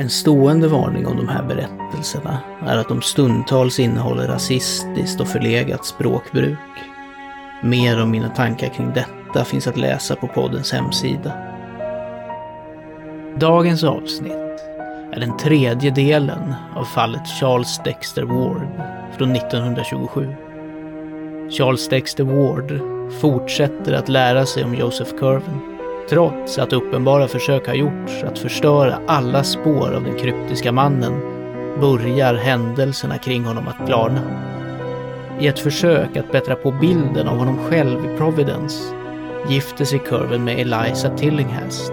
En stående varning om de här berättelserna är att de stundtals innehåller rasistiskt och förlegat språkbruk. Mer om mina tankar kring detta finns att läsa på poddens hemsida. Dagens avsnitt är den tredje delen av fallet Charles Dexter Ward från 1927. Charles Dexter Ward fortsätter att lära sig om Joseph Curven trots att uppenbara försök har gjorts att förstöra alla spår av den kryptiska mannen börjar händelserna kring honom att klarna. I ett försök att bättra på bilden av honom själv i Providence gifter sig Curven med Eliza Tillinghast,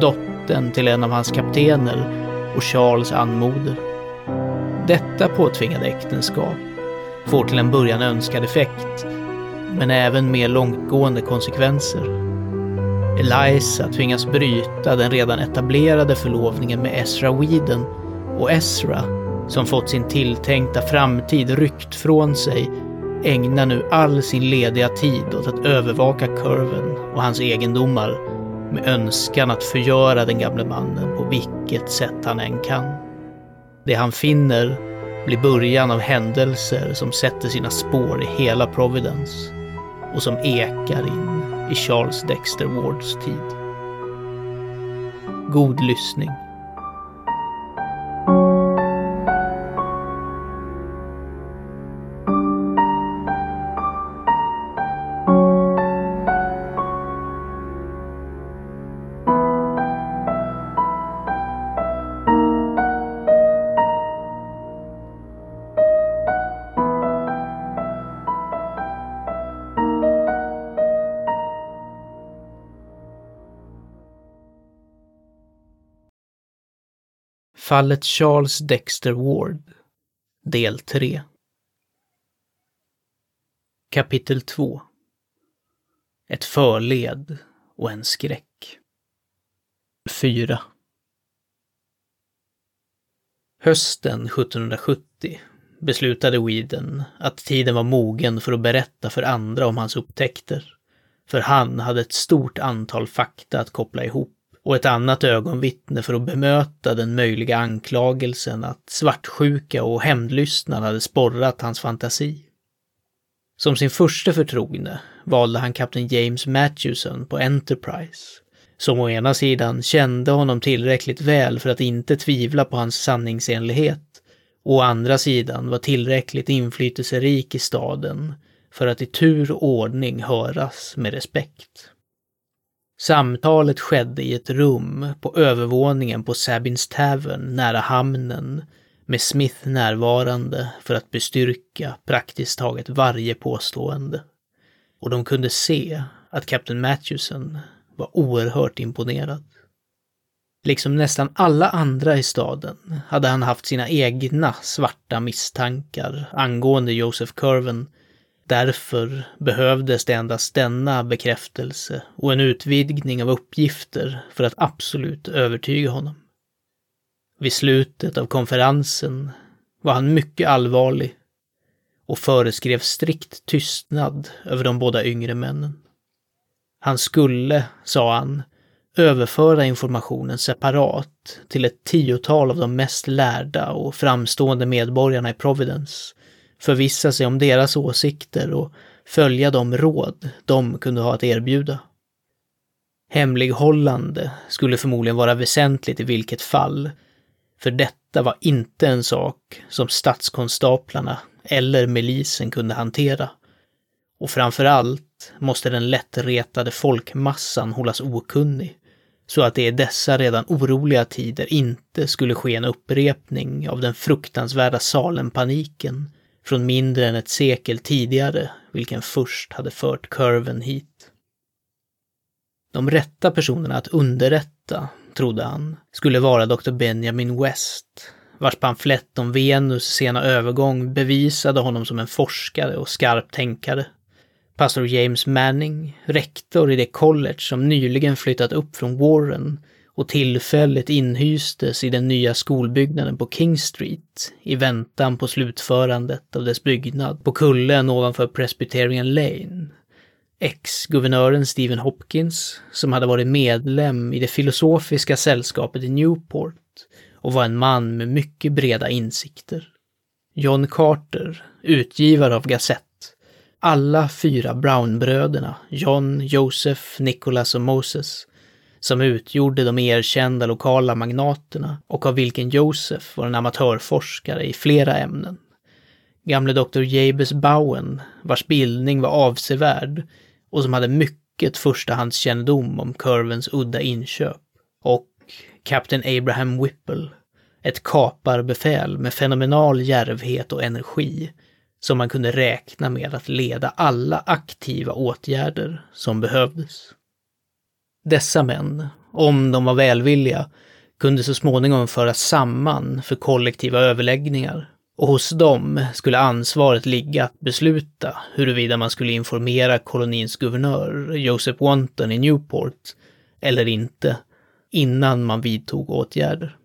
dottern till en av hans kaptener och Charles anmoder. Detta påtvingade äktenskap får till en början önskad effekt, men även mer långtgående konsekvenser. Eliza tvingas bryta den redan etablerade förlovningen med Ezra Whedon och Ezra, som fått sin tilltänkta framtid ryckt från sig, ägnar nu all sin lediga tid åt att övervaka Curven och hans egendomar med önskan att förgöra den gamle mannen på vilket sätt han än kan. Det han finner blir början av händelser som sätter sina spår i hela Providence och som ekar in i Charles Dexter Wards tid. God lyssning. Fallet Charles Dexter Ward Del 3 Kapitel 2 Ett förled och en skräck. 4 Hösten 1770 beslutade Whedon att tiden var mogen för att berätta för andra om hans upptäckter. För han hade ett stort antal fakta att koppla ihop och ett annat ögonvittne för att bemöta den möjliga anklagelsen att svartsjuka och hämndlystnad hade sporrat hans fantasi. Som sin första förtrogne valde han kapten James Matthewson på Enterprise, som å ena sidan kände honom tillräckligt väl för att inte tvivla på hans sanningsenlighet och å andra sidan var tillräckligt inflytelserik i staden för att i tur och ordning höras med respekt. Samtalet skedde i ett rum på övervåningen på Sabins Tavern nära hamnen med Smith närvarande för att bestyrka praktiskt taget varje påstående. Och de kunde se att kapten Matthewson var oerhört imponerad. Liksom nästan alla andra i staden hade han haft sina egna svarta misstankar angående Joseph Curven Därför behövdes det endast denna bekräftelse och en utvidgning av uppgifter för att absolut övertyga honom. Vid slutet av konferensen var han mycket allvarlig och föreskrev strikt tystnad över de båda yngre männen. Han skulle, sa han, överföra informationen separat till ett tiotal av de mest lärda och framstående medborgarna i Providence förvissa sig om deras åsikter och följa de råd de kunde ha att erbjuda. Hemlighållande skulle förmodligen vara väsentligt i vilket fall, för detta var inte en sak som statskonstaplarna eller milisen kunde hantera. Och framför allt måste den lättretade folkmassan hållas okunnig, så att det i dessa redan oroliga tider inte skulle ske en upprepning av den fruktansvärda Salem-paniken från mindre än ett sekel tidigare, vilken först hade fört kurven hit. De rätta personerna att underrätta, trodde han, skulle vara Dr. Benjamin West, vars pamflett om Venus sena övergång bevisade honom som en forskare och skarp tänkare. Pastor James Manning, rektor i det college som nyligen flyttat upp från Warren och tillfälligt inhystes i den nya skolbyggnaden på King Street i väntan på slutförandet av dess byggnad på kullen ovanför Presbyterian Lane. Ex-guvernören Stephen Hopkins, som hade varit medlem i det filosofiska sällskapet i Newport och var en man med mycket breda insikter. John Carter, utgivare av Gazette. Alla fyra Brownbröderna, John, Joseph, Nicholas och Moses, som utgjorde de erkända lokala magnaterna och av vilken Joseph var en amatörforskare i flera ämnen. Gamle Dr. Jabes Bowen, vars bildning var avsevärd och som hade mycket förstahandskännedom om kurvens udda inköp. Och Kapten Abraham Whipple, ett kaparbefäl med fenomenal järvhet och energi som man kunde räkna med att leda alla aktiva åtgärder som behövdes. Dessa män, om de var välvilliga, kunde så småningom föras samman för kollektiva överläggningar och hos dem skulle ansvaret ligga att besluta huruvida man skulle informera kolonins guvernör, Joseph Wanton i Newport, eller inte, innan man vidtog åtgärder.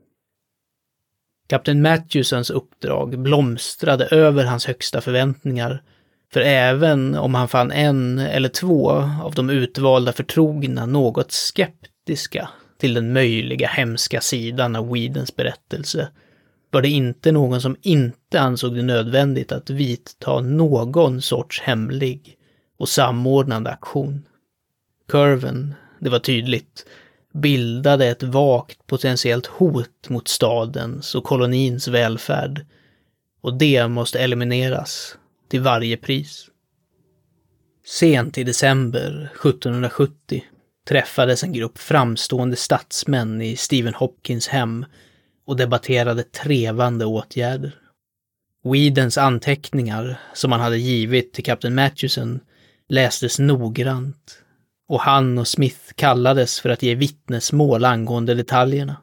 Kapten Matthewsons uppdrag blomstrade över hans högsta förväntningar, för även om han fann en eller två av de utvalda förtrogna något skeptiska till den möjliga hemska sidan av Weedens berättelse, var det inte någon som inte ansåg det nödvändigt att vidta någon sorts hemlig och samordnande aktion. Curven, det var tydligt, bildade ett vagt potentiellt hot mot stadens och kolonins välfärd. Och det måste elimineras till varje pris. Sent i december 1770 träffades en grupp framstående statsmän i Stephen Hopkins hem och debatterade trevande åtgärder. Weedens anteckningar, som han hade givit till kapten Matthewson, lästes noggrant och han och Smith kallades för att ge vittnesmål angående detaljerna.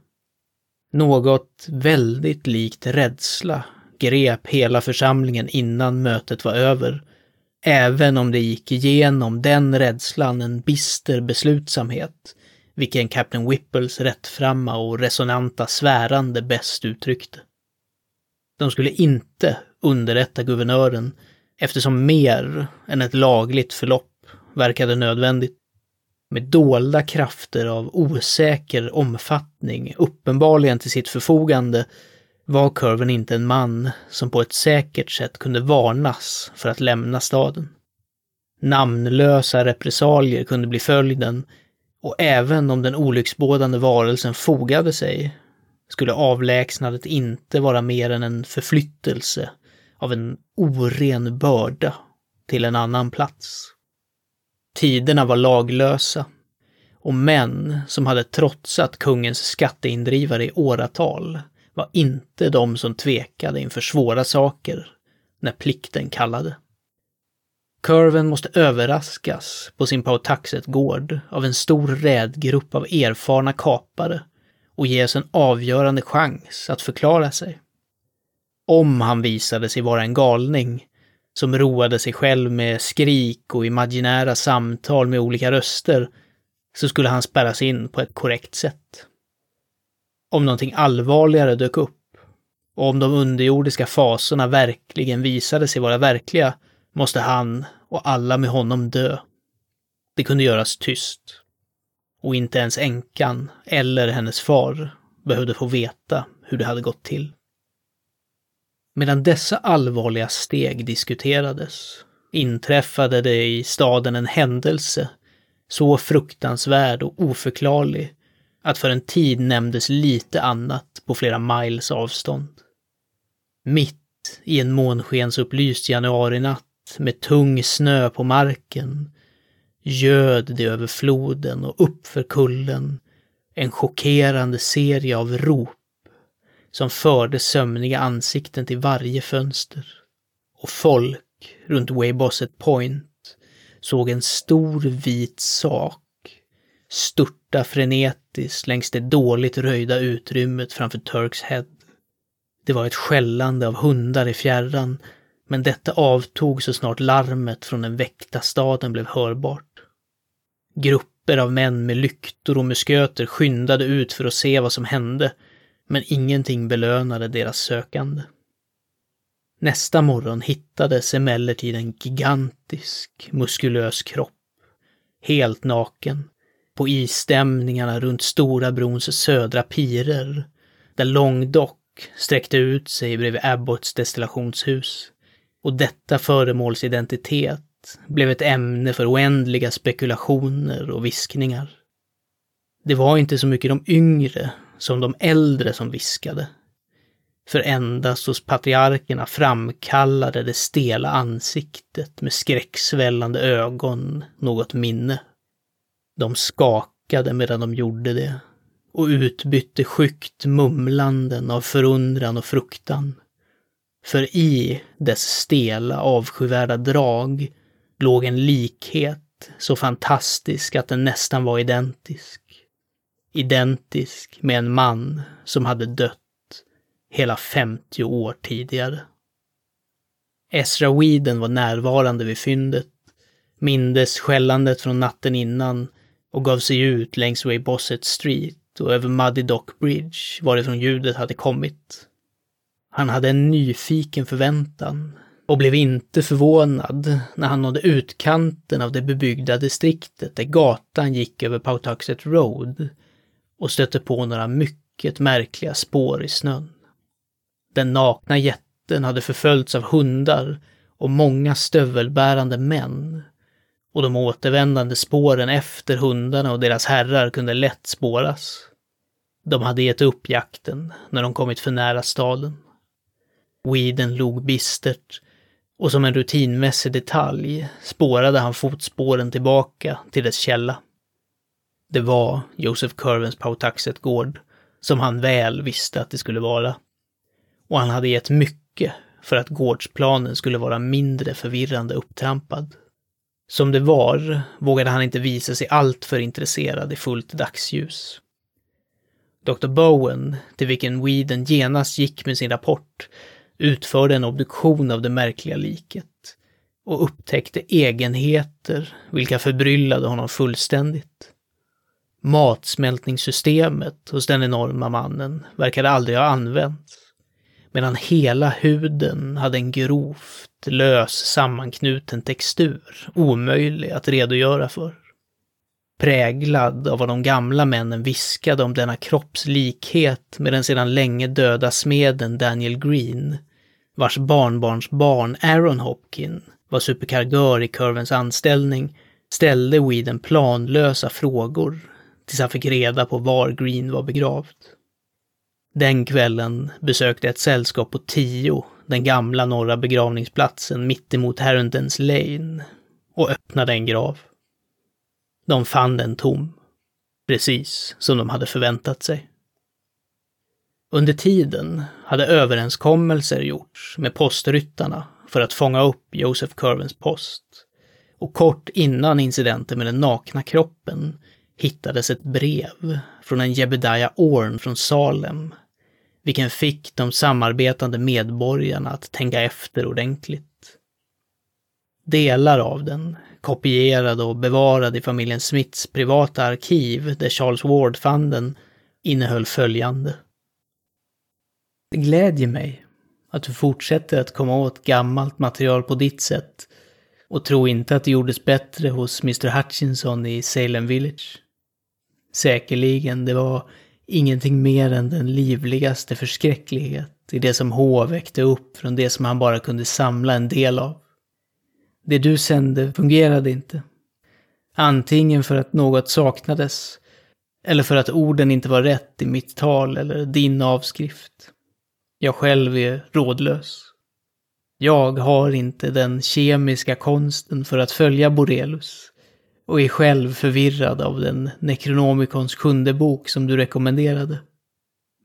Något väldigt likt rädsla grep hela församlingen innan mötet var över, även om det gick igenom den rädslan en bister beslutsamhet, vilken Captain Whipples rättframma och resonanta svärande bäst uttryckte. De skulle inte underrätta guvernören eftersom mer än ett lagligt förlopp verkade nödvändigt med dolda krafter av osäker omfattning uppenbarligen till sitt förfogande var Curven inte en man som på ett säkert sätt kunde varnas för att lämna staden. Namnlösa repressalier kunde bli följden och även om den olycksbådande varelsen fogade sig skulle avlägsnandet inte vara mer än en förflyttelse av en oren börda till en annan plats. Tiderna var laglösa och män som hade trotsat kungens skatteindrivare i åratal var inte de som tvekade inför svåra saker när plikten kallade. Curven måste överraskas på sin Pautaxet-gård av en stor rädgrupp av erfarna kapare och ges en avgörande chans att förklara sig. Om han visade sig vara en galning som roade sig själv med skrik och imaginära samtal med olika röster, så skulle han spärras in på ett korrekt sätt. Om någonting allvarligare dök upp, och om de underjordiska fasorna verkligen visade sig vara verkliga, måste han och alla med honom dö. Det kunde göras tyst. Och inte ens änkan eller hennes far behövde få veta hur det hade gått till. Medan dessa allvarliga steg diskuterades inträffade det i staden en händelse så fruktansvärd och oförklarlig att för en tid nämndes lite annat på flera miles avstånd. Mitt i en månskensupplyst januarinatt med tung snö på marken göd det över floden och uppför kullen en chockerande serie av rop som förde sömniga ansikten till varje fönster. Och folk runt Waybosset Point såg en stor vit sak störta frenetiskt längs det dåligt röjda utrymmet framför Turks Head. Det var ett skällande av hundar i fjärran, Men detta avtog så snart larmet från den väckta staden blev hörbart. Grupper av män med lyktor och musköter skyndade ut för att se vad som hände, men ingenting belönade deras sökande. Nästa morgon hittades emellertid en gigantisk, muskulös kropp, helt naken, på isstämningarna runt Stora brons södra pirer, där Långdock sträckte ut sig bredvid Abbotts destillationshus. Och detta föremåls identitet blev ett ämne för oändliga spekulationer och viskningar. Det var inte så mycket de yngre som de äldre som viskade. För endast hos patriarkerna framkallade det stela ansiktet med skräcksvällande ögon något minne. De skakade medan de gjorde det och utbytte skyggt mumlanden av förundran och fruktan. För i dess stela avskyvärda drag låg en likhet så fantastisk att den nästan var identisk. Identisk med en man som hade dött hela 50 år tidigare. Ezra Weeden var närvarande vid fyndet, mindes skällandet från natten innan och gav sig ut längs Way Bossett Street och över Muddy Dock Bridge varifrån ljudet hade kommit. Han hade en nyfiken förväntan och blev inte förvånad när han nådde utkanten av det bebyggda distriktet där gatan gick över Pawtuxet Road och stötte på några mycket märkliga spår i snön. Den nakna jätten hade förföljts av hundar och många stövelbärande män. Och de återvändande spåren efter hundarna och deras herrar kunde lätt spåras. De hade gett upp jakten när de kommit för nära staden. Weeden log bistert och som en rutinmässig detalj spårade han fotspåren tillbaka till dess källa. Det var Joseph Curvens Pautaxet gård, som han väl visste att det skulle vara. Och han hade gett mycket för att gårdsplanen skulle vara mindre förvirrande upptrampad. Som det var vågade han inte visa sig alltför intresserad i fullt dagsljus. Dr. Bowen, till vilken Weeden genast gick med sin rapport, utförde en obduktion av det märkliga liket och upptäckte egenheter vilka förbryllade honom fullständigt. Matsmältningssystemet hos den enorma mannen verkade aldrig ha använts, medan hela huden hade en grovt lös sammanknuten textur, omöjlig att redogöra för präglad av vad de gamla männen viskade om denna kroppslikhet med den sedan länge döda smeden Daniel Green, vars barnbarnsbarn Aaron Hopkin var superkargör i Curvens anställning, ställde Weeden planlösa frågor tills han fick reda på var Green var begravd. Den kvällen besökte ett sällskap på tio den gamla norra begravningsplatsen mittemot Herundens Lane och öppnade en grav. De fann den tom. Precis som de hade förväntat sig. Under tiden hade överenskommelser gjorts med postryttarna för att fånga upp Joseph Curvens post. Och kort innan incidenten med den nakna kroppen hittades ett brev från en Jebediah Orn från Salem, vilken fick de samarbetande medborgarna att tänka efter ordentligt. Delar av den kopierad och bevarad i familjen Smiths privata arkiv där Charles Ward fann den, innehöll följande. Det glädjer mig att du fortsätter att komma åt gammalt material på ditt sätt och tro inte att det gjordes bättre hos Mr Hutchinson i Salem Village. Säkerligen, det var ingenting mer än den livligaste förskräcklighet i det som H väckte upp från det som han bara kunde samla en del av. Det du sände fungerade inte. Antingen för att något saknades, eller för att orden inte var rätt i mitt tal eller din avskrift. Jag själv är rådlös. Jag har inte den kemiska konsten för att följa Borelus och är själv förvirrad av den Necronomicons sjunde bok som du rekommenderade.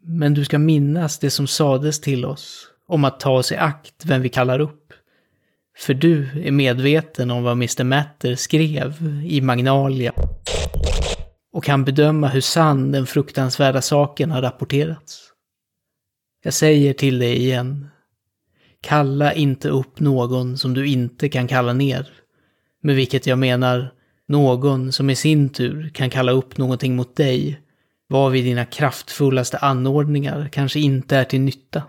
Men du ska minnas det som sades till oss om att ta oss i akt vem vi kallar upp. För du är medveten om vad Mr Matter skrev i Magnalia och kan bedöma hur sann den fruktansvärda saken har rapporterats. Jag säger till dig igen. Kalla inte upp någon som du inte kan kalla ner. Med vilket jag menar någon som i sin tur kan kalla upp någonting mot dig, varvid dina kraftfullaste anordningar kanske inte är till nytta.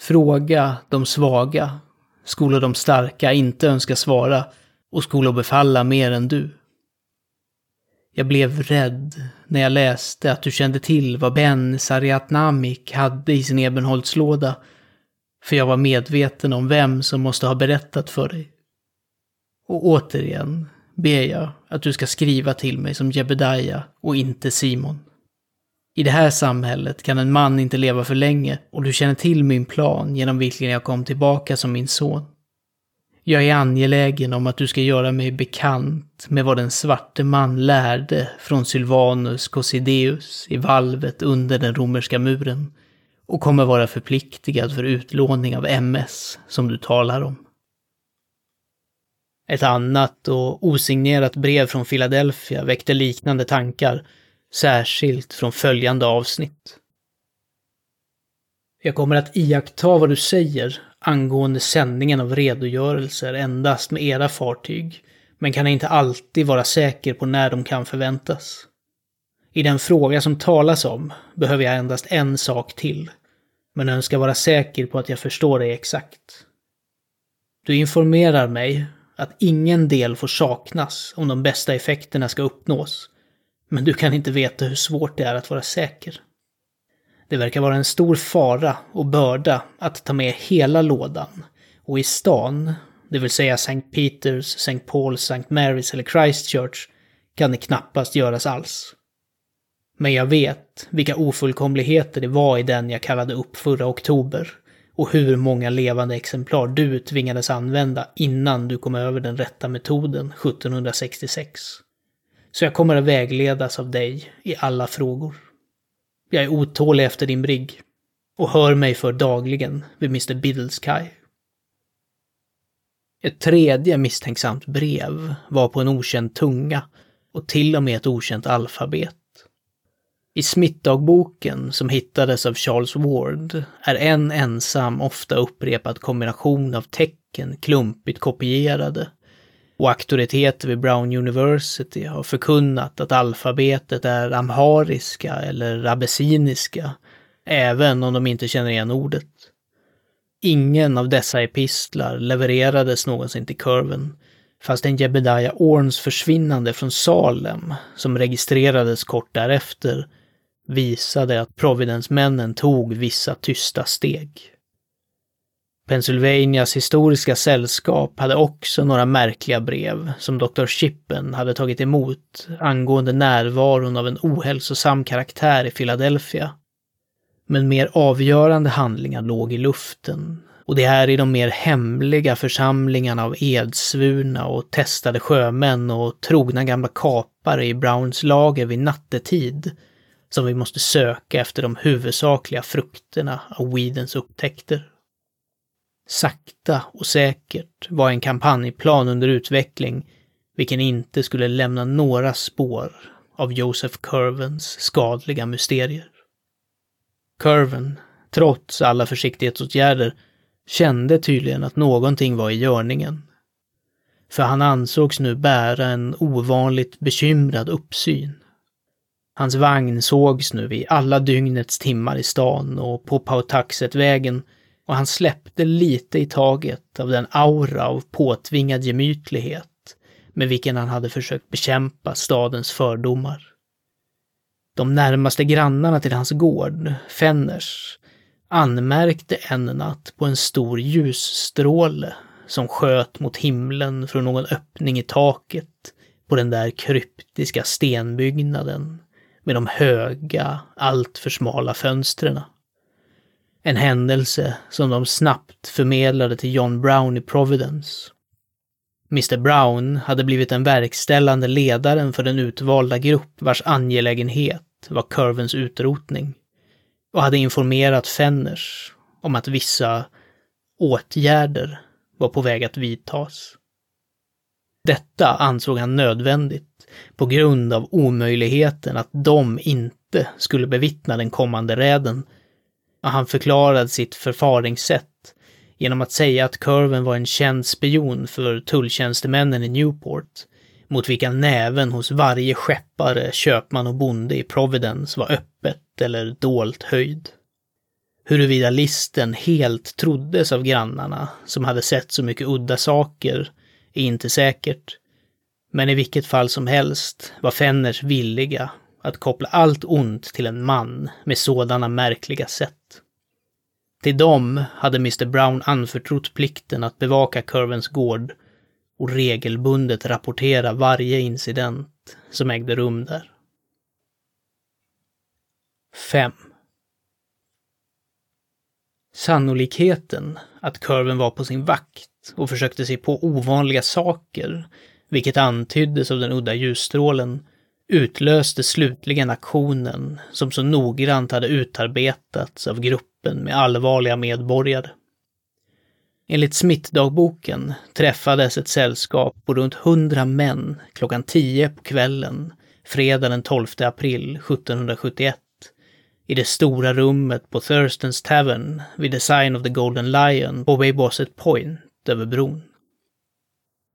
Fråga de svaga, skola de starka inte önska svara och skola befalla mer än du. Jag blev rädd när jag läste att du kände till vad Ben Sariatnamik hade i sin ebenholtslåda, för jag var medveten om vem som måste ha berättat för dig. Och återigen ber jag att du ska skriva till mig som Jebedaja och inte Simon. I det här samhället kan en man inte leva för länge och du känner till min plan genom vilken jag kom tillbaka som min son. Jag är angelägen om att du ska göra mig bekant med vad den svarte man lärde från Sylvanus Cosideus i valvet under den romerska muren och kommer vara förpliktigad för utlåning av MS som du talar om. Ett annat och osignerat brev från Philadelphia väckte liknande tankar, särskilt från följande avsnitt. Jag kommer att iaktta vad du säger angående sändningen av redogörelser endast med era fartyg, men kan inte alltid vara säker på när de kan förväntas. I den fråga som talas om behöver jag endast en sak till, men önskar vara säker på att jag förstår dig exakt. Du informerar mig att ingen del får saknas om de bästa effekterna ska uppnås, men du kan inte veta hur svårt det är att vara säker. Det verkar vara en stor fara och börda att ta med hela lådan. Och i stan, det vill säga St. Peters, St. Paul, St. Mary's eller Christchurch, kan det knappast göras alls. Men jag vet vilka ofullkomligheter det var i den jag kallade upp förra oktober och hur många levande exemplar du tvingades använda innan du kom över den rätta metoden 1766. Så jag kommer att vägledas av dig i alla frågor. Jag är otålig efter din brigg och hör mig för dagligen vid Mr. Biddlesky. Ett tredje misstänksamt brev var på en okänd tunga och till och med ett okänt alfabet. I smittdagboken som hittades av Charles Ward är en ensam, ofta upprepad kombination av tecken klumpigt kopierade och auktoriteter vid Brown University har förkunnat att alfabetet är amhariska eller abessiniska, även om de inte känner igen ordet. Ingen av dessa epistlar levererades någonsin till kurven, fast en Jebediah Orns försvinnande från Salem, som registrerades kort därefter, visade att Providence-männen tog vissa tysta steg. Pennsylvanias historiska sällskap hade också några märkliga brev som Dr. Chippen hade tagit emot angående närvaron av en ohälsosam karaktär i Philadelphia. Men mer avgörande handlingar låg i luften och det är i de mer hemliga församlingarna av edsvurna och testade sjömän och trogna gamla kapare i Browns lager vid nattetid som vi måste söka efter de huvudsakliga frukterna av Weedens upptäckter. Sakta och säkert var en kampanjplan under utveckling, vilken inte skulle lämna några spår av Joseph Curvens skadliga mysterier. Curven, trots alla försiktighetsåtgärder, kände tydligen att någonting var i görningen. För han ansågs nu bära en ovanligt bekymrad uppsyn. Hans vagn sågs nu i alla dygnets timmar i stan och på Pautaxetvägen och han släppte lite i taget av den aura av påtvingad gemytlighet med vilken han hade försökt bekämpa stadens fördomar. De närmaste grannarna till hans gård, Fenners, anmärkte en natt på en stor ljusstråle som sköt mot himlen från någon öppning i taket på den där kryptiska stenbyggnaden med de höga, alltför smala fönstren. En händelse som de snabbt förmedlade till John Brown i Providence. Mr Brown hade blivit den verkställande ledaren för den utvalda grupp vars angelägenhet var kurvens utrotning och hade informerat Fenners om att vissa åtgärder var på väg att vidtas. Detta ansåg han nödvändigt på grund av omöjligheten att de inte skulle bevittna den kommande räden han förklarade sitt förfaringssätt genom att säga att Curven var en känd spion för tulltjänstemännen i Newport, mot vilka näven hos varje skeppare, köpman och bonde i Providence var öppet eller dolt höjd. Huruvida listen helt troddes av grannarna, som hade sett så mycket udda saker, är inte säkert. Men i vilket fall som helst var Fenners villiga att koppla allt ont till en man med sådana märkliga sätt. Till dem hade Mr Brown anförtrott plikten att bevaka Curvens gård och regelbundet rapportera varje incident som ägde rum där. 5. Sannolikheten att Curven var på sin vakt och försökte sig på ovanliga saker, vilket antyddes av den udda ljusstrålen, utlöste slutligen aktionen som så noggrant hade utarbetats av gruppen med allvarliga medborgare. Enligt smittdagboken träffades ett sällskap på runt hundra män klockan tio på kvällen, fredag den 12 april 1771, i det stora rummet på Thurstons Tavern vid the Sign of the Golden Lion på Waybosset Point över bron.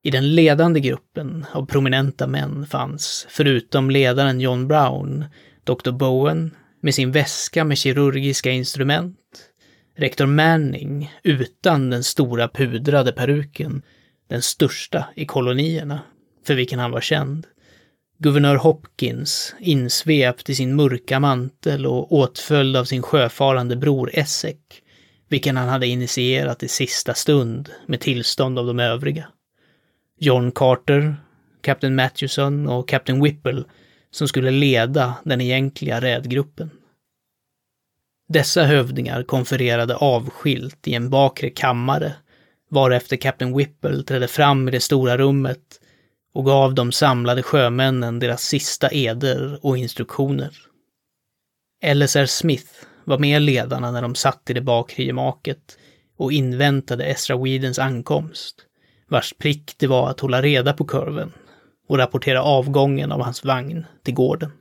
I den ledande gruppen av prominenta män fanns, förutom ledaren John Brown, Dr. Bowen med sin väska med kirurgiska instrument, rektor Manning utan den stora pudrade peruken, den största i kolonierna, för vilken han var känd, guvernör Hopkins insvept i sin mörka mantel och åtföljd av sin sjöfarande bror Essek, vilken han hade initierat i sista stund med tillstånd av de övriga. John Carter, Captain Matthewson och Captain Whipple som skulle leda den egentliga rädgruppen. Dessa hövdingar konfererade avskilt i en bakre kammare, varefter Captain Whipple trädde fram i det stora rummet och gav de samlade sjömännen deras sista eder och instruktioner. LSR Smith var med ledarna när de satt i det bakre gemaket och inväntade Ezra Weedens ankomst vars prick det var att hålla reda på kurven och rapportera avgången av hans vagn till gården.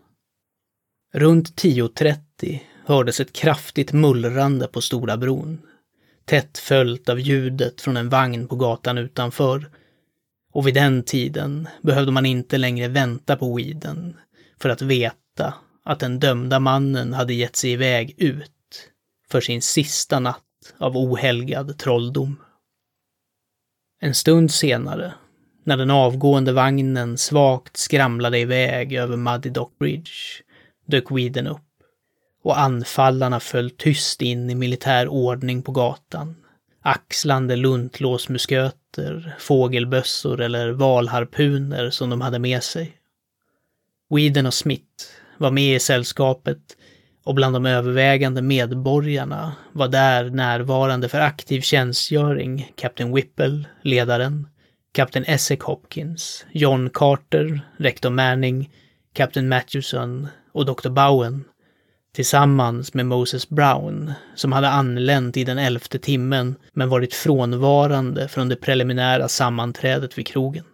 Runt 10.30 hördes ett kraftigt mullrande på Stora bron, tätt följt av ljudet från en vagn på gatan utanför. Och vid den tiden behövde man inte längre vänta på Weeden för att veta att den dömda mannen hade gett sig iväg ut för sin sista natt av ohelgad trolldom. En stund senare, när den avgående vagnen svagt skramlade iväg över Muddy Dock Bridge, dök Weeden upp och anfallarna föll tyst in i militär ordning på gatan, axlande luntlåsmusköter, fågelbössor eller valharpuner som de hade med sig. Weeden och Smith var med i sällskapet och bland de övervägande medborgarna var där närvarande för aktiv tjänstgöring Kapten Whipple, ledaren, Kapten Essex Hopkins, John Carter, rektor Manning, Kapten Matthewson och doktor Bowen tillsammans med Moses Brown, som hade anlänt i den elfte timmen men varit frånvarande från det preliminära sammanträdet vid krogen.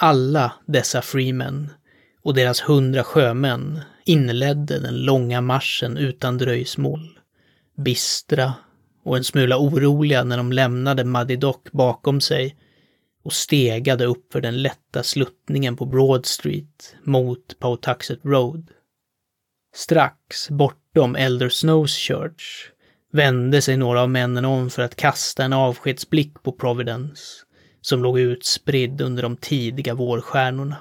Alla dessa freemen och deras hundra sjömän inledde den långa marschen utan dröjsmål. Bistra och en smula oroliga när de lämnade Muddy bakom sig och stegade upp för den lätta sluttningen på Broad Street mot Pawtuxet Road. Strax bortom Elder Snows Church vände sig några av männen om för att kasta en avskedsblick på Providence, som låg utspridd under de tidiga vårstjärnorna.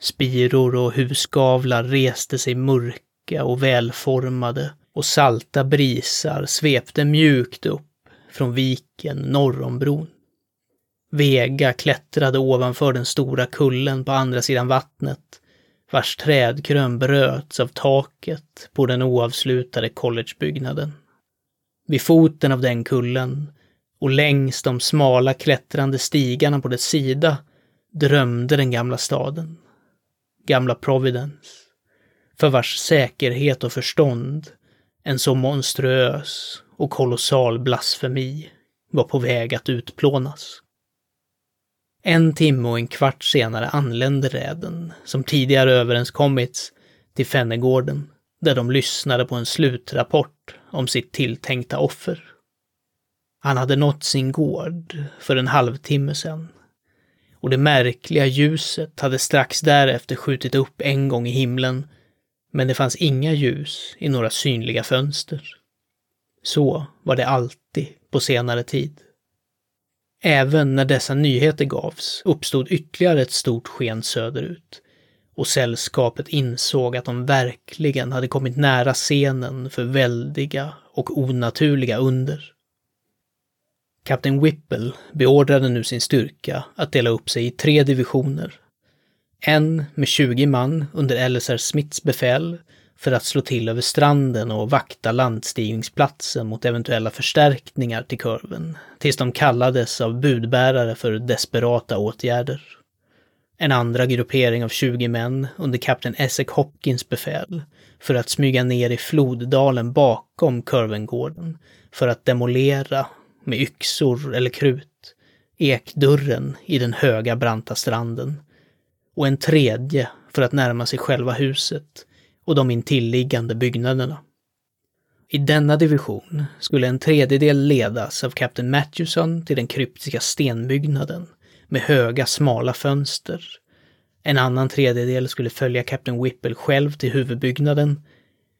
Spiror och husgavlar reste sig mörka och välformade och salta brisar svepte mjukt upp från viken norr om bron. Vega klättrade ovanför den stora kullen på andra sidan vattnet, vars trädkrön bröts av taket på den oavslutade collegebyggnaden. Vid foten av den kullen och längs de smala klättrande stigarna på dess sida drömde den gamla staden gamla Providence, för vars säkerhet och förstånd en så monstruös och kolossal blasfemi var på väg att utplånas. En timme och en kvart senare anlände räden, som tidigare överenskommits, till Fennegården, där de lyssnade på en slutrapport om sitt tilltänkta offer. Han hade nått sin gård för en halvtimme sedan. Och det märkliga ljuset hade strax därefter skjutit upp en gång i himlen, men det fanns inga ljus i några synliga fönster. Så var det alltid på senare tid. Även när dessa nyheter gavs uppstod ytterligare ett stort sken söderut och sällskapet insåg att de verkligen hade kommit nära scenen för väldiga och onaturliga under. Kapten Whipple beordrade nu sin styrka att dela upp sig i tre divisioner. En med 20 man under LSR Smiths befäl för att slå till över stranden och vakta landstigningsplatsen mot eventuella förstärkningar till kurven, tills de kallades av budbärare för desperata åtgärder. En andra gruppering av 20 män under kapten Essex Hopkins befäl för att smyga ner i floddalen bakom kurvengården för att demolera med yxor eller krut ekdörren i den höga branta stranden och en tredje för att närma sig själva huset och de intilliggande byggnaderna. I denna division skulle en tredjedel ledas av kapten Matthewson till den kryptiska stenbyggnaden med höga smala fönster. En annan tredjedel skulle följa kapten Whipple själv till huvudbyggnaden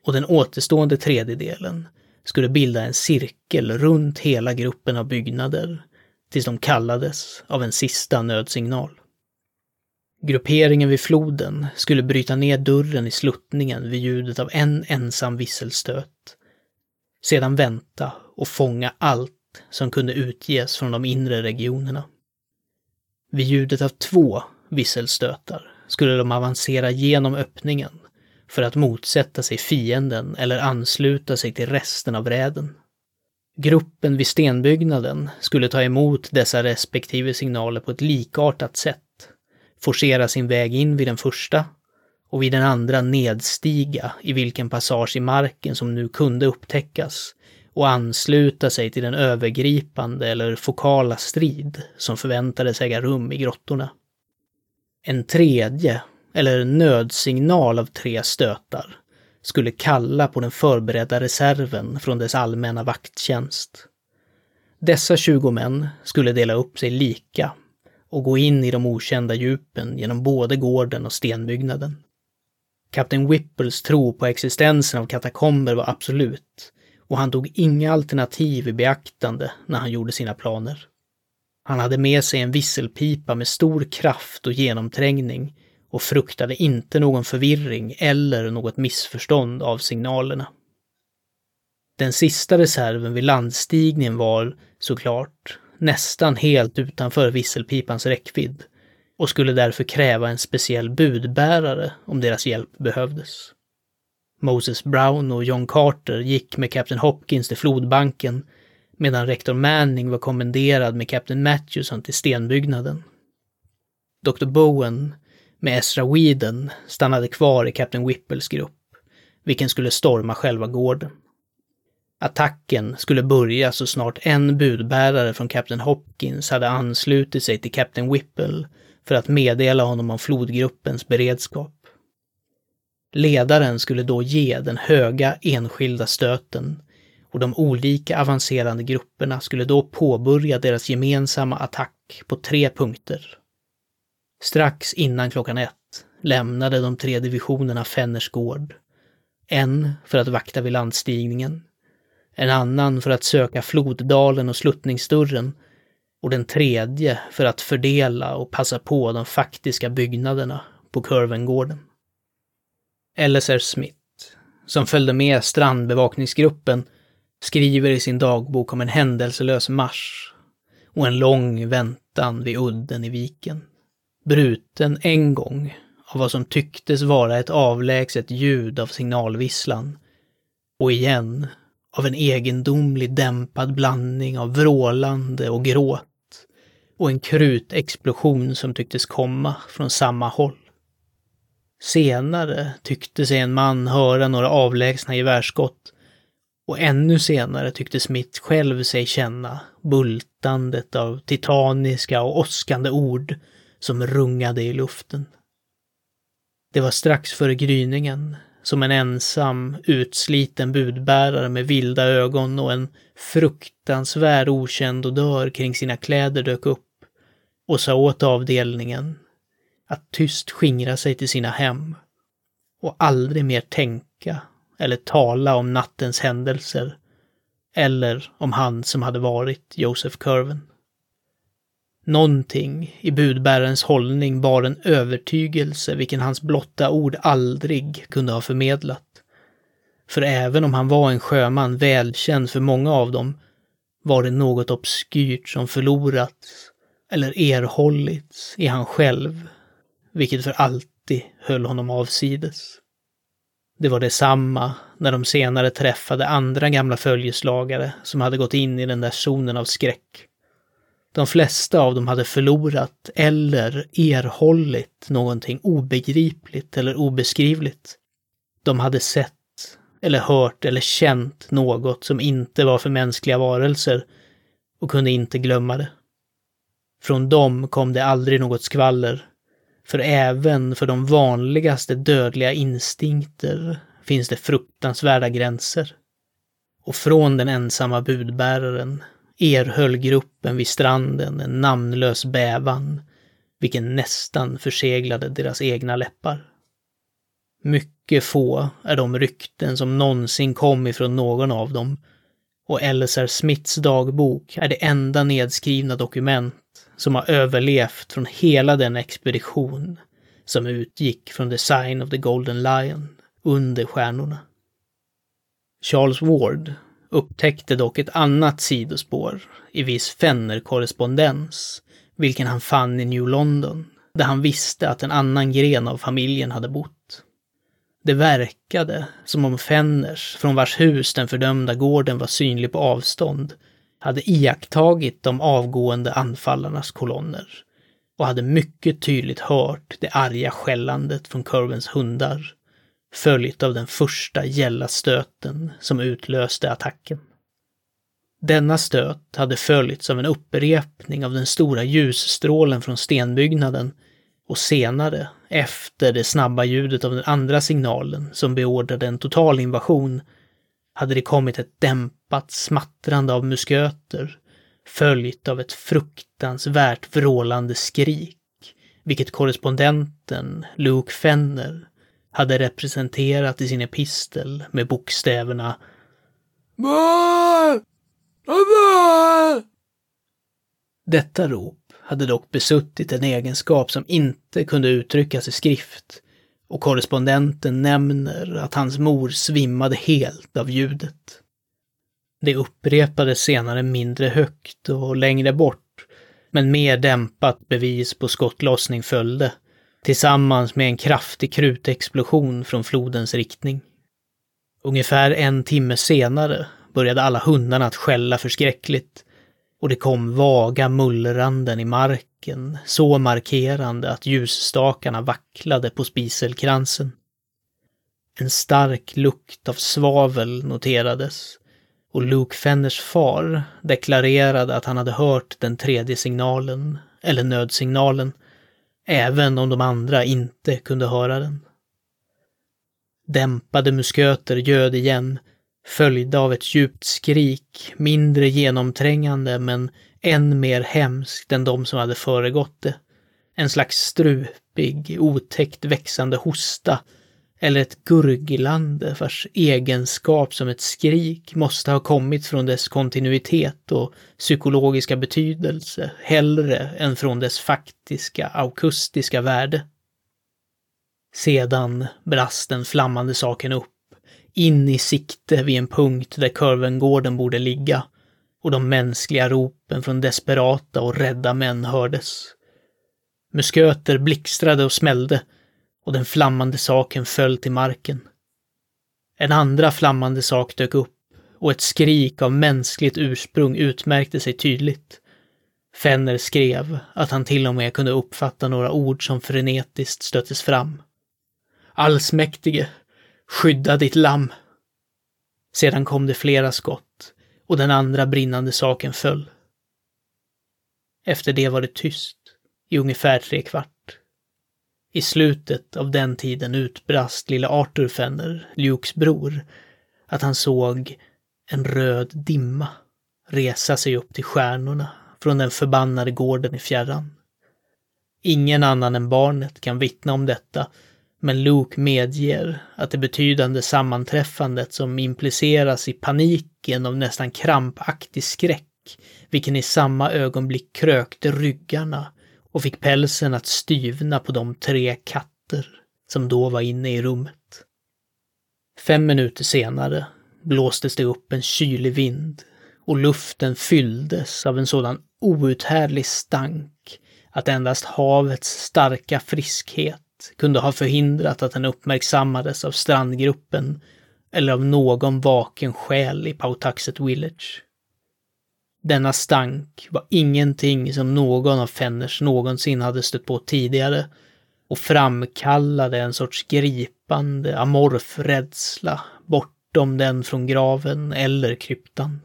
och den återstående tredjedelen skulle bilda en cirkel runt hela gruppen av byggnader tills de kallades av en sista nödsignal. Grupperingen vid floden skulle bryta ner dörren i sluttningen vid ljudet av en ensam visselstöt. Sedan vänta och fånga allt som kunde utges från de inre regionerna. Vid ljudet av två visselstötar skulle de avancera genom öppningen för att motsätta sig fienden eller ansluta sig till resten av räden. Gruppen vid stenbyggnaden skulle ta emot dessa respektive signaler på ett likartat sätt forcera sin väg in vid den första och vid den andra nedstiga i vilken passage i marken som nu kunde upptäckas och ansluta sig till den övergripande eller fokala strid som förväntades äga rum i grottorna. En tredje, eller nödsignal av tre stötar, skulle kalla på den förberedda reserven från dess allmänna vakttjänst. Dessa 20 män skulle dela upp sig lika och gå in i de okända djupen genom både gården och stenbyggnaden. Kapten Whipples tro på existensen av katakomber var absolut och han tog inga alternativ i beaktande när han gjorde sina planer. Han hade med sig en visselpipa med stor kraft och genomträngning och fruktade inte någon förvirring eller något missförstånd av signalerna. Den sista reserven vid landstigningen var, såklart, nästan helt utanför visselpipans räckvidd och skulle därför kräva en speciell budbärare om deras hjälp behövdes. Moses Brown och John Carter gick med kapten Hopkins till flodbanken medan rektor Manning var kommenderad med kapten Matthewson till stenbyggnaden. Dr Bowen med Ezra Whedon stannade kvar i Captain Whipples grupp, vilken skulle storma själva gården. Attacken skulle börja så snart en budbärare från Kapten Hopkins hade anslutit sig till Kapten Whipple för att meddela honom om flodgruppens beredskap. Ledaren skulle då ge den höga enskilda stöten och de olika avancerande grupperna skulle då påbörja deras gemensamma attack på tre punkter. Strax innan klockan ett lämnade de tre divisionerna Fenners gård. En för att vakta vid landstigningen, en annan för att söka floddalen och sluttningsdörren och den tredje för att fördela och passa på de faktiska byggnaderna på Kurvengården. LSR Smith, som följde med strandbevakningsgruppen, skriver i sin dagbok om en händelselös marsch och en lång väntan vid udden i viken. Bruten en gång av vad som tycktes vara ett avlägset ljud av signalvisslan och igen av en egendomlig dämpad blandning av vrålande och gråt och en krutexplosion som tycktes komma från samma håll. Senare tyckte sig en man höra några avlägsna gevärsskott och ännu senare tyckte Smith själv sig känna bultandet av titaniska och åskande ord som rungade i luften. Det var strax före gryningen som en ensam, utsliten budbärare med vilda ögon och en fruktansvärd okänd odör kring sina kläder dök upp och sa åt avdelningen att tyst skingra sig till sina hem och aldrig mer tänka eller tala om nattens händelser eller om han som hade varit Joseph Curven. Någonting i budbärarens hållning bar en övertygelse vilken hans blotta ord aldrig kunde ha förmedlat. För även om han var en sjöman välkänd för många av dem, var det något obskyrt som förlorats eller erhållits i han själv, vilket för alltid höll honom avsides. Det var detsamma när de senare träffade andra gamla följeslagare som hade gått in i den där zonen av skräck. De flesta av dem hade förlorat eller erhållit någonting obegripligt eller obeskrivligt. De hade sett eller hört eller känt något som inte var för mänskliga varelser och kunde inte glömma det. Från dem kom det aldrig något skvaller, för även för de vanligaste dödliga instinkter finns det fruktansvärda gränser. Och från den ensamma budbäraren erhöll gruppen vid stranden en namnlös bävan, vilken nästan förseglade deras egna läppar. Mycket få är de rykten som någonsin kom ifrån någon av dem, och Elser Smiths dagbok är det enda nedskrivna dokument som har överlevt från hela den expedition som utgick från the sign of the Golden Lion under stjärnorna. Charles Ward upptäckte dock ett annat sidospår i viss Fenner-korrespondens, vilken han fann i New London, där han visste att en annan gren av familjen hade bott. Det verkade som om Fenners, från vars hus den fördömda gården var synlig på avstånd, hade iakttagit de avgående anfallarnas kolonner och hade mycket tydligt hört det arga skällandet från Curvens hundar, följt av den första gälla stöten som utlöste attacken. Denna stöt hade följts av en upprepning av den stora ljusstrålen från stenbyggnaden och senare, efter det snabba ljudet av den andra signalen som beordrade en total invasion, hade det kommit ett dämpat smattrande av musköter, följt av ett fruktansvärt vrålande skrik, vilket korrespondenten Luke Fenner hade representerat i sin epistel med bokstäverna. Detta rop hade dock besuttit en egenskap som inte kunde uttryckas i skrift och korrespondenten nämner att hans mor svimmade helt av ljudet. Det upprepades senare mindre högt och längre bort, men mer dämpat bevis på skottlossning följde, tillsammans med en kraftig krutexplosion från flodens riktning. Ungefär en timme senare började alla hundarna att skälla förskräckligt och det kom vaga mullranden i marken, så markerande att ljusstakarna vacklade på spiselkransen. En stark lukt av svavel noterades och Luke Fenners far deklarerade att han hade hört den tredje signalen, eller nödsignalen, även om de andra inte kunde höra den. Dämpade musköter göd igen följda av ett djupt skrik, mindre genomträngande men än mer hemskt än de som hade föregått det. En slags strupig, otäckt växande hosta eller ett gurglande vars egenskap som ett skrik måste ha kommit från dess kontinuitet och psykologiska betydelse hellre än från dess faktiska akustiska värde. Sedan brast den flammande saken upp in i sikte vid en punkt där Kurvengården borde ligga och de mänskliga ropen från desperata och rädda män hördes. Musköter blixtrade och smällde och den flammande saken föll till marken. En andra flammande sak dök upp och ett skrik av mänskligt ursprung utmärkte sig tydligt. Fenner skrev att han till och med kunde uppfatta några ord som frenetiskt stöttes fram. Allsmäktige, Skydda ditt lamm. Sedan kom det flera skott och den andra brinnande saken föll. Efter det var det tyst i ungefär tre kvart. I slutet av den tiden utbrast lilla Arthur Fenner, Lukes bror, att han såg en röd dimma resa sig upp till stjärnorna från den förbannade gården i fjärran. Ingen annan än barnet kan vittna om detta, men Luke medger att det betydande sammanträffandet som impliceras i paniken av nästan krampaktig skräck, vilken i samma ögonblick krökte ryggarna och fick pälsen att styvna på de tre katter som då var inne i rummet. Fem minuter senare blåstes det upp en kylig vind och luften fylldes av en sådan outhärdlig stank att endast havets starka friskhet kunde ha förhindrat att den uppmärksammades av strandgruppen eller av någon vaken själ i Pautaxet Village. Denna stank var ingenting som någon av Fenners någonsin hade stött på tidigare och framkallade en sorts gripande, amorf rädsla bortom den från graven eller kryptan.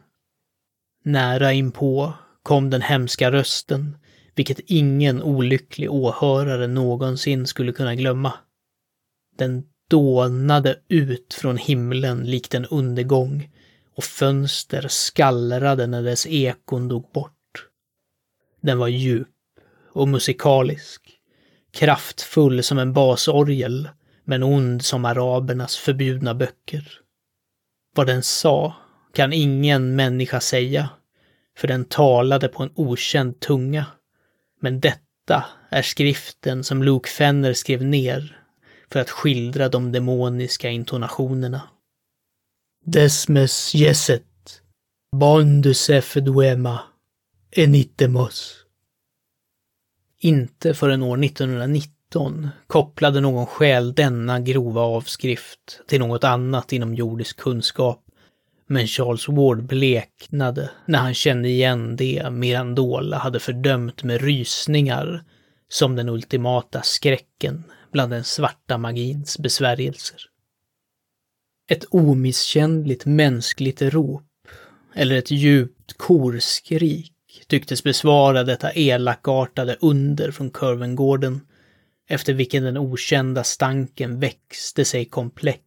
Nära inpå kom den hemska rösten, vilket ingen olycklig åhörare någonsin skulle kunna glömma. Den dånade ut från himlen likt en undergång och fönster skallrade när dess ekon dog bort. Den var djup och musikalisk, kraftfull som en basorgel, men ond som arabernas förbjudna böcker. Vad den sa kan ingen människa säga, för den talade på en okänd tunga. Men detta är skriften som Luke Fenner skrev ner för att skildra de demoniska intonationerna. Desmes yeset, bondus efeduema, enitemos. Inte förrän år 1919 kopplade någon själ denna grova avskrift till något annat inom jordisk kunskap. Men Charles Ward bleknade när han kände igen det Mirandola hade fördömt med rysningar som den ultimata skräcken bland den svarta magins besvärjelser. Ett omisskännligt mänskligt rop, eller ett djupt korskrik, tycktes besvara detta elakartade under från Kurvengården, efter vilken den okända stanken växte sig komplex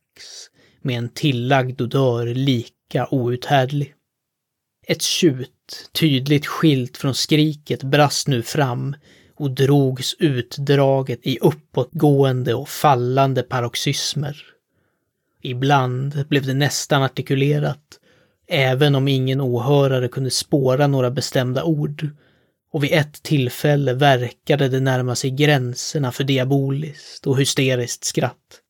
med en tillagd odör lika outhärdlig. Ett tjut, tydligt skilt från skriket, brast nu fram och drogs utdraget i uppåtgående och fallande paroxysmer. Ibland blev det nästan artikulerat, även om ingen åhörare kunde spåra några bestämda ord. Och vid ett tillfälle verkade det närma sig gränserna för diaboliskt och hysteriskt skratt.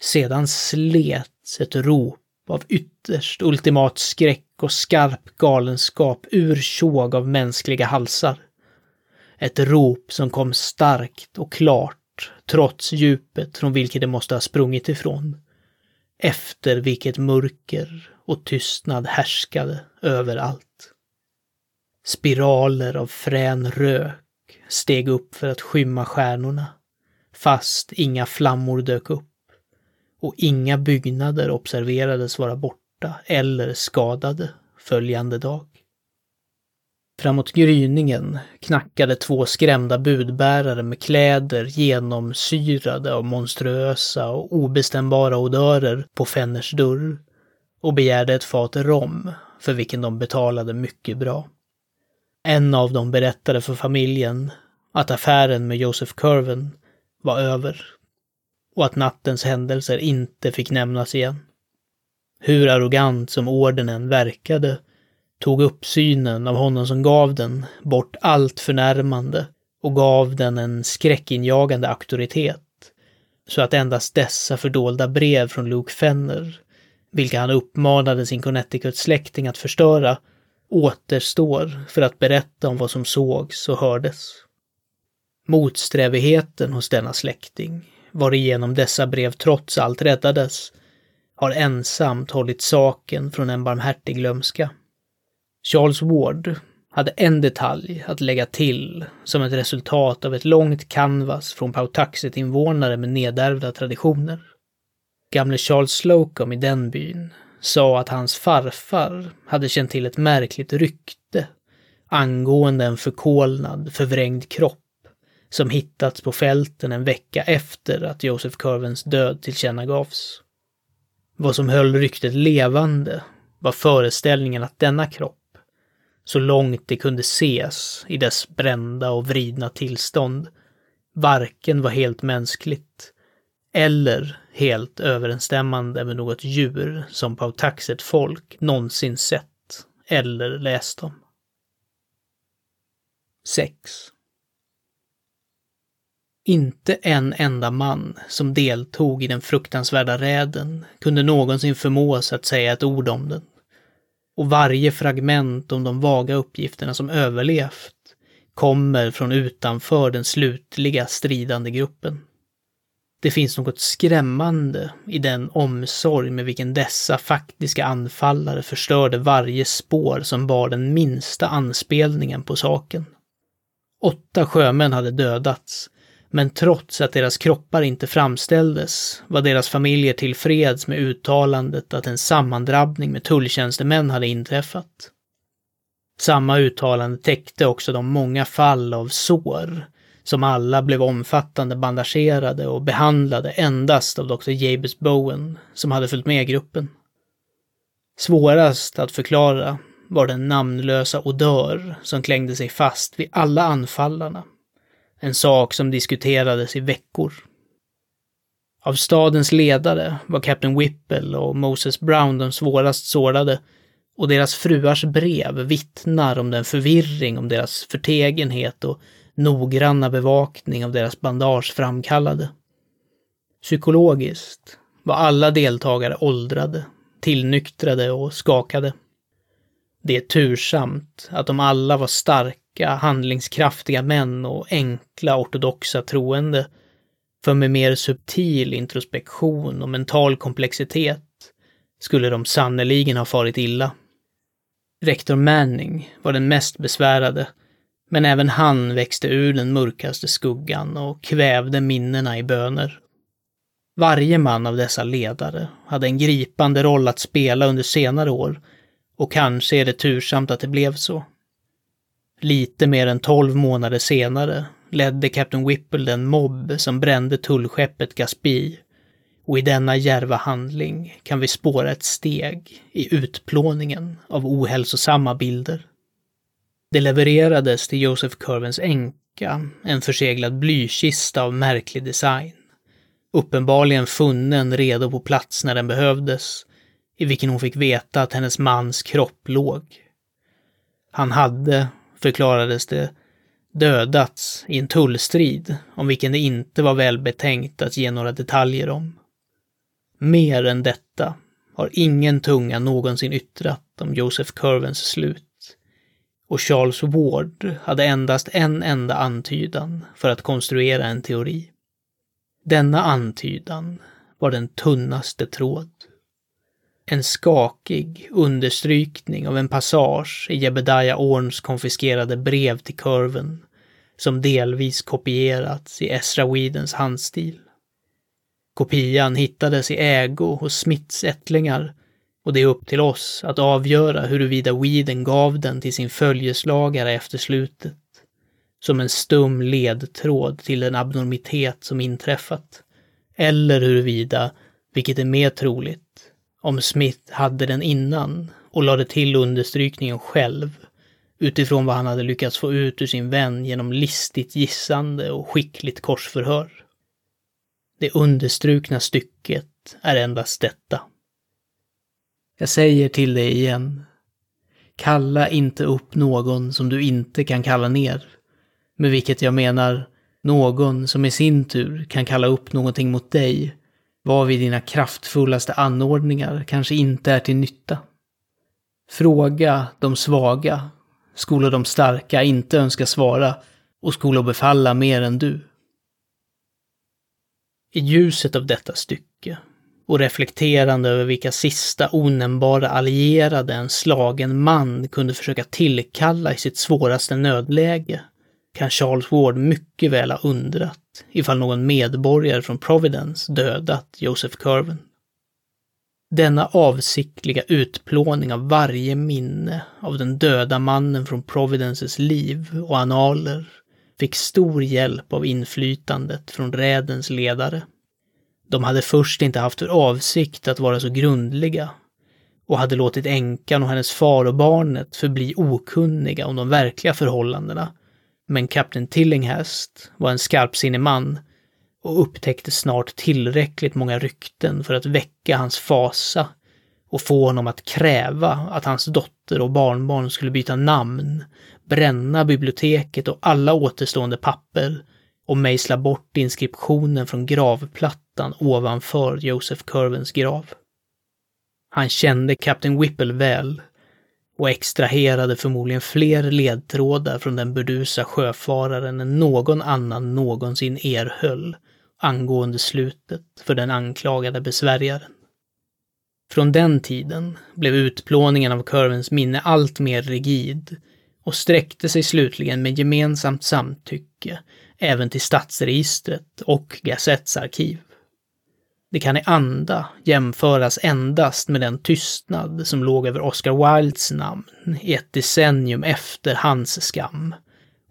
Sedan slets ett rop av ytterst ultimat skräck och skarp galenskap ur tjåg av mänskliga halsar. Ett rop som kom starkt och klart, trots djupet från vilket det måste ha sprungit ifrån efter vilket mörker och tystnad härskade överallt. Spiraler av frän rök steg upp för att skymma stjärnorna, fast inga flammor dök upp och inga byggnader observerades vara borta eller skadade följande dag. Framåt gryningen knackade två skrämda budbärare med kläder genomsyrade av monstruösa och obestämbara odörer på Fenners dörr och begärde ett fat rom, för vilken de betalade mycket bra. En av dem berättade för familjen att affären med Joseph Curven var över och att nattens händelser inte fick nämnas igen. Hur arrogant som ordenen verkade tog uppsynen av honom som gav den bort allt förnärmande och gav den en skräckinjagande auktoritet. Så att endast dessa fördolda brev från Luke Fenner, vilka han uppmanade sin Connecticut-släkting att förstöra, återstår för att berätta om vad som sågs och hördes. Motsträvigheten hos denna släkting, varigenom dessa brev trots allt räddades, har ensamt hållit saken från en barmhärtig glömska. Charles Ward hade en detalj att lägga till som ett resultat av ett långt canvas från Pautaxet-invånare med nedärvda traditioner. Gamle Charles Slocum i den byn sa att hans farfar hade känt till ett märkligt rykte angående en förkolnad, förvrängd kropp som hittats på fälten en vecka efter att Joseph Curvens död tillkännagavs. Vad som höll ryktet levande var föreställningen att denna kropp, så långt det kunde ses i dess brända och vridna tillstånd, varken var helt mänskligt eller helt överensstämmande med något djur som Pautaxet folk någonsin sett eller läst om. 6. Inte en enda man som deltog i den fruktansvärda räden kunde någonsin förmås att säga ett ord om den. Och varje fragment om de vaga uppgifterna som överlevt kommer från utanför den slutliga stridande gruppen. Det finns något skrämmande i den omsorg med vilken dessa faktiska anfallare förstörde varje spår som bar den minsta anspelningen på saken. Åtta sjömän hade dödats, men trots att deras kroppar inte framställdes var deras familjer tillfreds med uttalandet att en sammandrabbning med tulltjänstemän hade inträffat. Samma uttalande täckte också de många fall av sår som alla blev omfattande bandagerade och behandlade endast av Dr. Jabez Bowen, som hade följt med gruppen. Svårast att förklara var den namnlösa odör som klängde sig fast vid alla anfallarna. En sak som diskuterades i veckor. Av stadens ledare var Captain Whipple och Moses Brown de svårast sårade och deras fruars brev vittnar om den förvirring om deras förtegenhet och noggranna bevakning av deras bandage framkallade. Psykologiskt var alla deltagare åldrade, tillnyktrade och skakade. Det är tursamt att de alla var starka, handlingskraftiga män och enkla ortodoxa troende. För med mer subtil introspektion och mental komplexitet skulle de sannerligen ha farit illa. Rektor Manning var den mest besvärade men även han växte ur den mörkaste skuggan och kvävde minnena i böner. Varje man av dessa ledare hade en gripande roll att spela under senare år och kanske är det tursamt att det blev så. Lite mer än tolv månader senare ledde Captain Whipple den mobb som brände tullskeppet Gaspie. och i denna järva handling kan vi spåra ett steg i utplåningen av ohälsosamma bilder. Det levererades till Joseph Curvens änka, en förseglad blykista av märklig design. Uppenbarligen funnen redo på plats när den behövdes, i vilken hon fick veta att hennes mans kropp låg. Han hade, förklarades det, dödats i en tullstrid om vilken det inte var välbetänkt att ge några detaljer om. Mer än detta har ingen tunga någonsin yttrat om Joseph Curvens slut och Charles Ward hade endast en enda antydan för att konstruera en teori. Denna antydan var den tunnaste tråd. En skakig understrykning av en passage i Jebediah Orns konfiskerade brev till kurven, som delvis kopierats i Ezra Whedons handstil. Kopian hittades i ägo hos Smiths ättlingar och det är upp till oss att avgöra huruvida Weeden gav den till sin följeslagare efter slutet. Som en stum ledtråd till den abnormitet som inträffat. Eller huruvida, vilket är mer troligt, om Smith hade den innan och lade till understrykningen själv utifrån vad han hade lyckats få ut ur sin vän genom listigt gissande och skickligt korsförhör. Det understrukna stycket är endast detta. Jag säger till dig igen. Kalla inte upp någon som du inte kan kalla ner. Med vilket jag menar någon som i sin tur kan kalla upp någonting mot dig, varvid dina kraftfullaste anordningar kanske inte är till nytta. Fråga de svaga, skola de starka inte önska svara och skola befalla mer än du. I ljuset av detta stycke och reflekterande över vilka sista onämnbara allierade en slagen man kunde försöka tillkalla i sitt svåraste nödläge, kan Charles Ward mycket väl ha undrat ifall någon medborgare från Providence dödat Joseph Curven. Denna avsiktliga utplåning av varje minne av den döda mannen från Providences liv och analer fick stor hjälp av inflytandet från rädens ledare. De hade först inte haft för avsikt att vara så grundliga och hade låtit änkan och hennes far och barnet förbli okunniga om de verkliga förhållandena. Men kapten Tillinghast var en skarpsinnig man och upptäckte snart tillräckligt många rykten för att väcka hans fasa och få honom att kräva att hans dotter och barnbarn skulle byta namn, bränna biblioteket och alla återstående papper och mejsla bort inskriptionen från gravplattan ovanför Joseph Curvens grav. Han kände Kapten Whipple väl och extraherade förmodligen fler ledtrådar från den burdusa sjöfararen än någon annan någonsin erhöll angående slutet för den anklagade besvärjaren. Från den tiden blev utplåningen av Curvens minne allt mer rigid och sträckte sig slutligen med gemensamt samtycke även till stadsregistret och Gazetts arkiv. Det kan i anda jämföras endast med den tystnad som låg över Oscar Wildes namn i ett decennium efter hans skam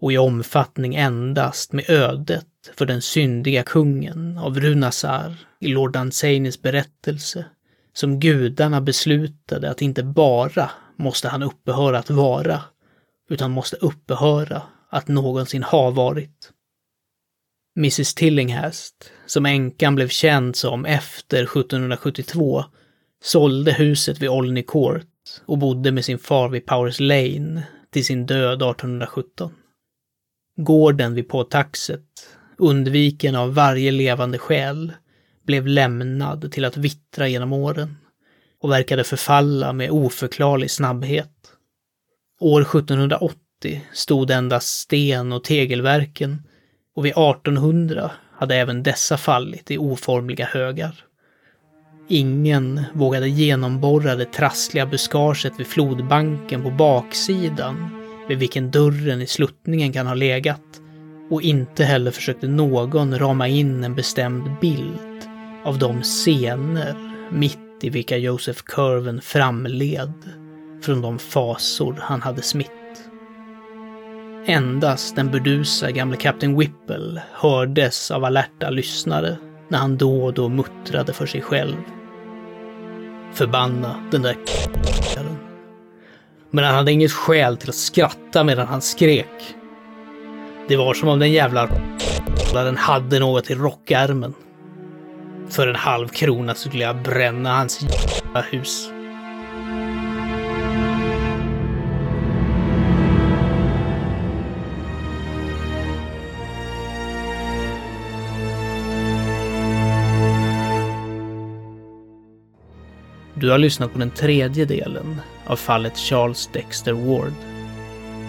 och i omfattning endast med ödet för den syndiga kungen av Runasar i Lord Danzainis berättelse, som gudarna beslutade att inte bara måste han upphöra att vara, utan måste upphöra att någonsin ha varit. Mrs Tillinghast, som änkan blev känd som efter 1772, sålde huset vid Olney Court och bodde med sin far vid Powers Lane till sin död 1817. Gården vid Påtaxet, undviken av varje levande själ, blev lämnad till att vittra genom åren och verkade förfalla med oförklarlig snabbhet. År 1780 stod endast sten och tegelverken och vid 1800 hade även dessa fallit i oformliga högar. Ingen vågade genomborra det trassliga buskaget vid flodbanken på baksidan vid vilken dörren i sluttningen kan ha legat och inte heller försökte någon rama in en bestämd bild av de scener mitt i vilka Joseph Curven framled från de fasor han hade smitt. Endast den burdusa gamle kapten Whipple hördes av alerta lyssnare när han då och då muttrade för sig själv. Förbanna den där Men han hade inget skäl till att skratta medan han skrek. Det var som om den jävla den hade något i rockärmen. För en halv krona skulle jag bränna hans jävla hus. Du har lyssnat på den tredje delen av fallet Charles Dexter Ward.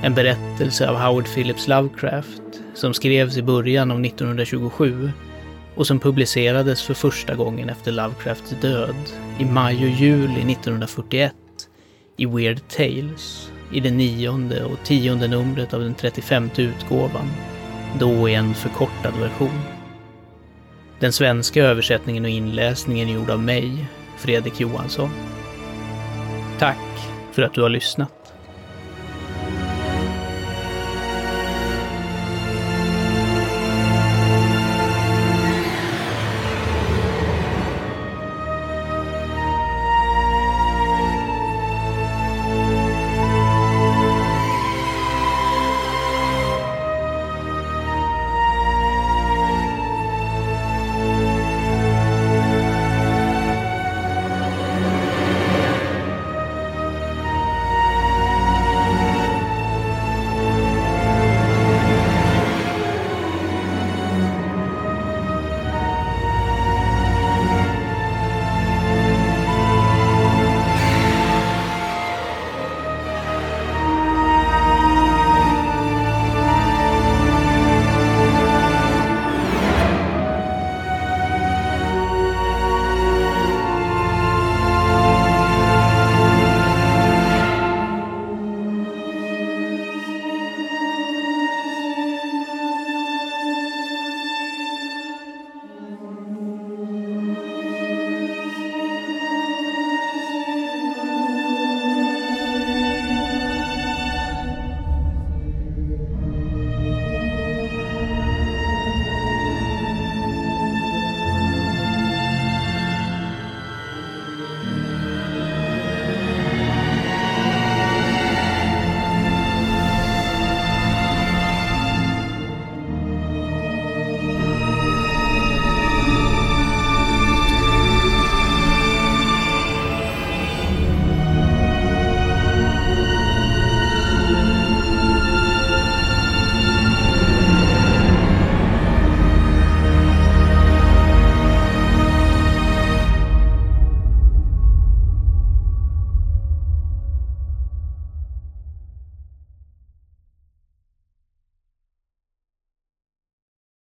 En berättelse av Howard Phillips Lovecraft som skrevs i början av 1927 och som publicerades för första gången efter Lovecrafts död i maj och juli 1941 i Weird Tales i det nionde och tionde numret av den 35 utgåvan, då i en förkortad version. Den svenska översättningen och inläsningen är gjord av mig, Fredrik Johansson. Tack för att du har lyssnat.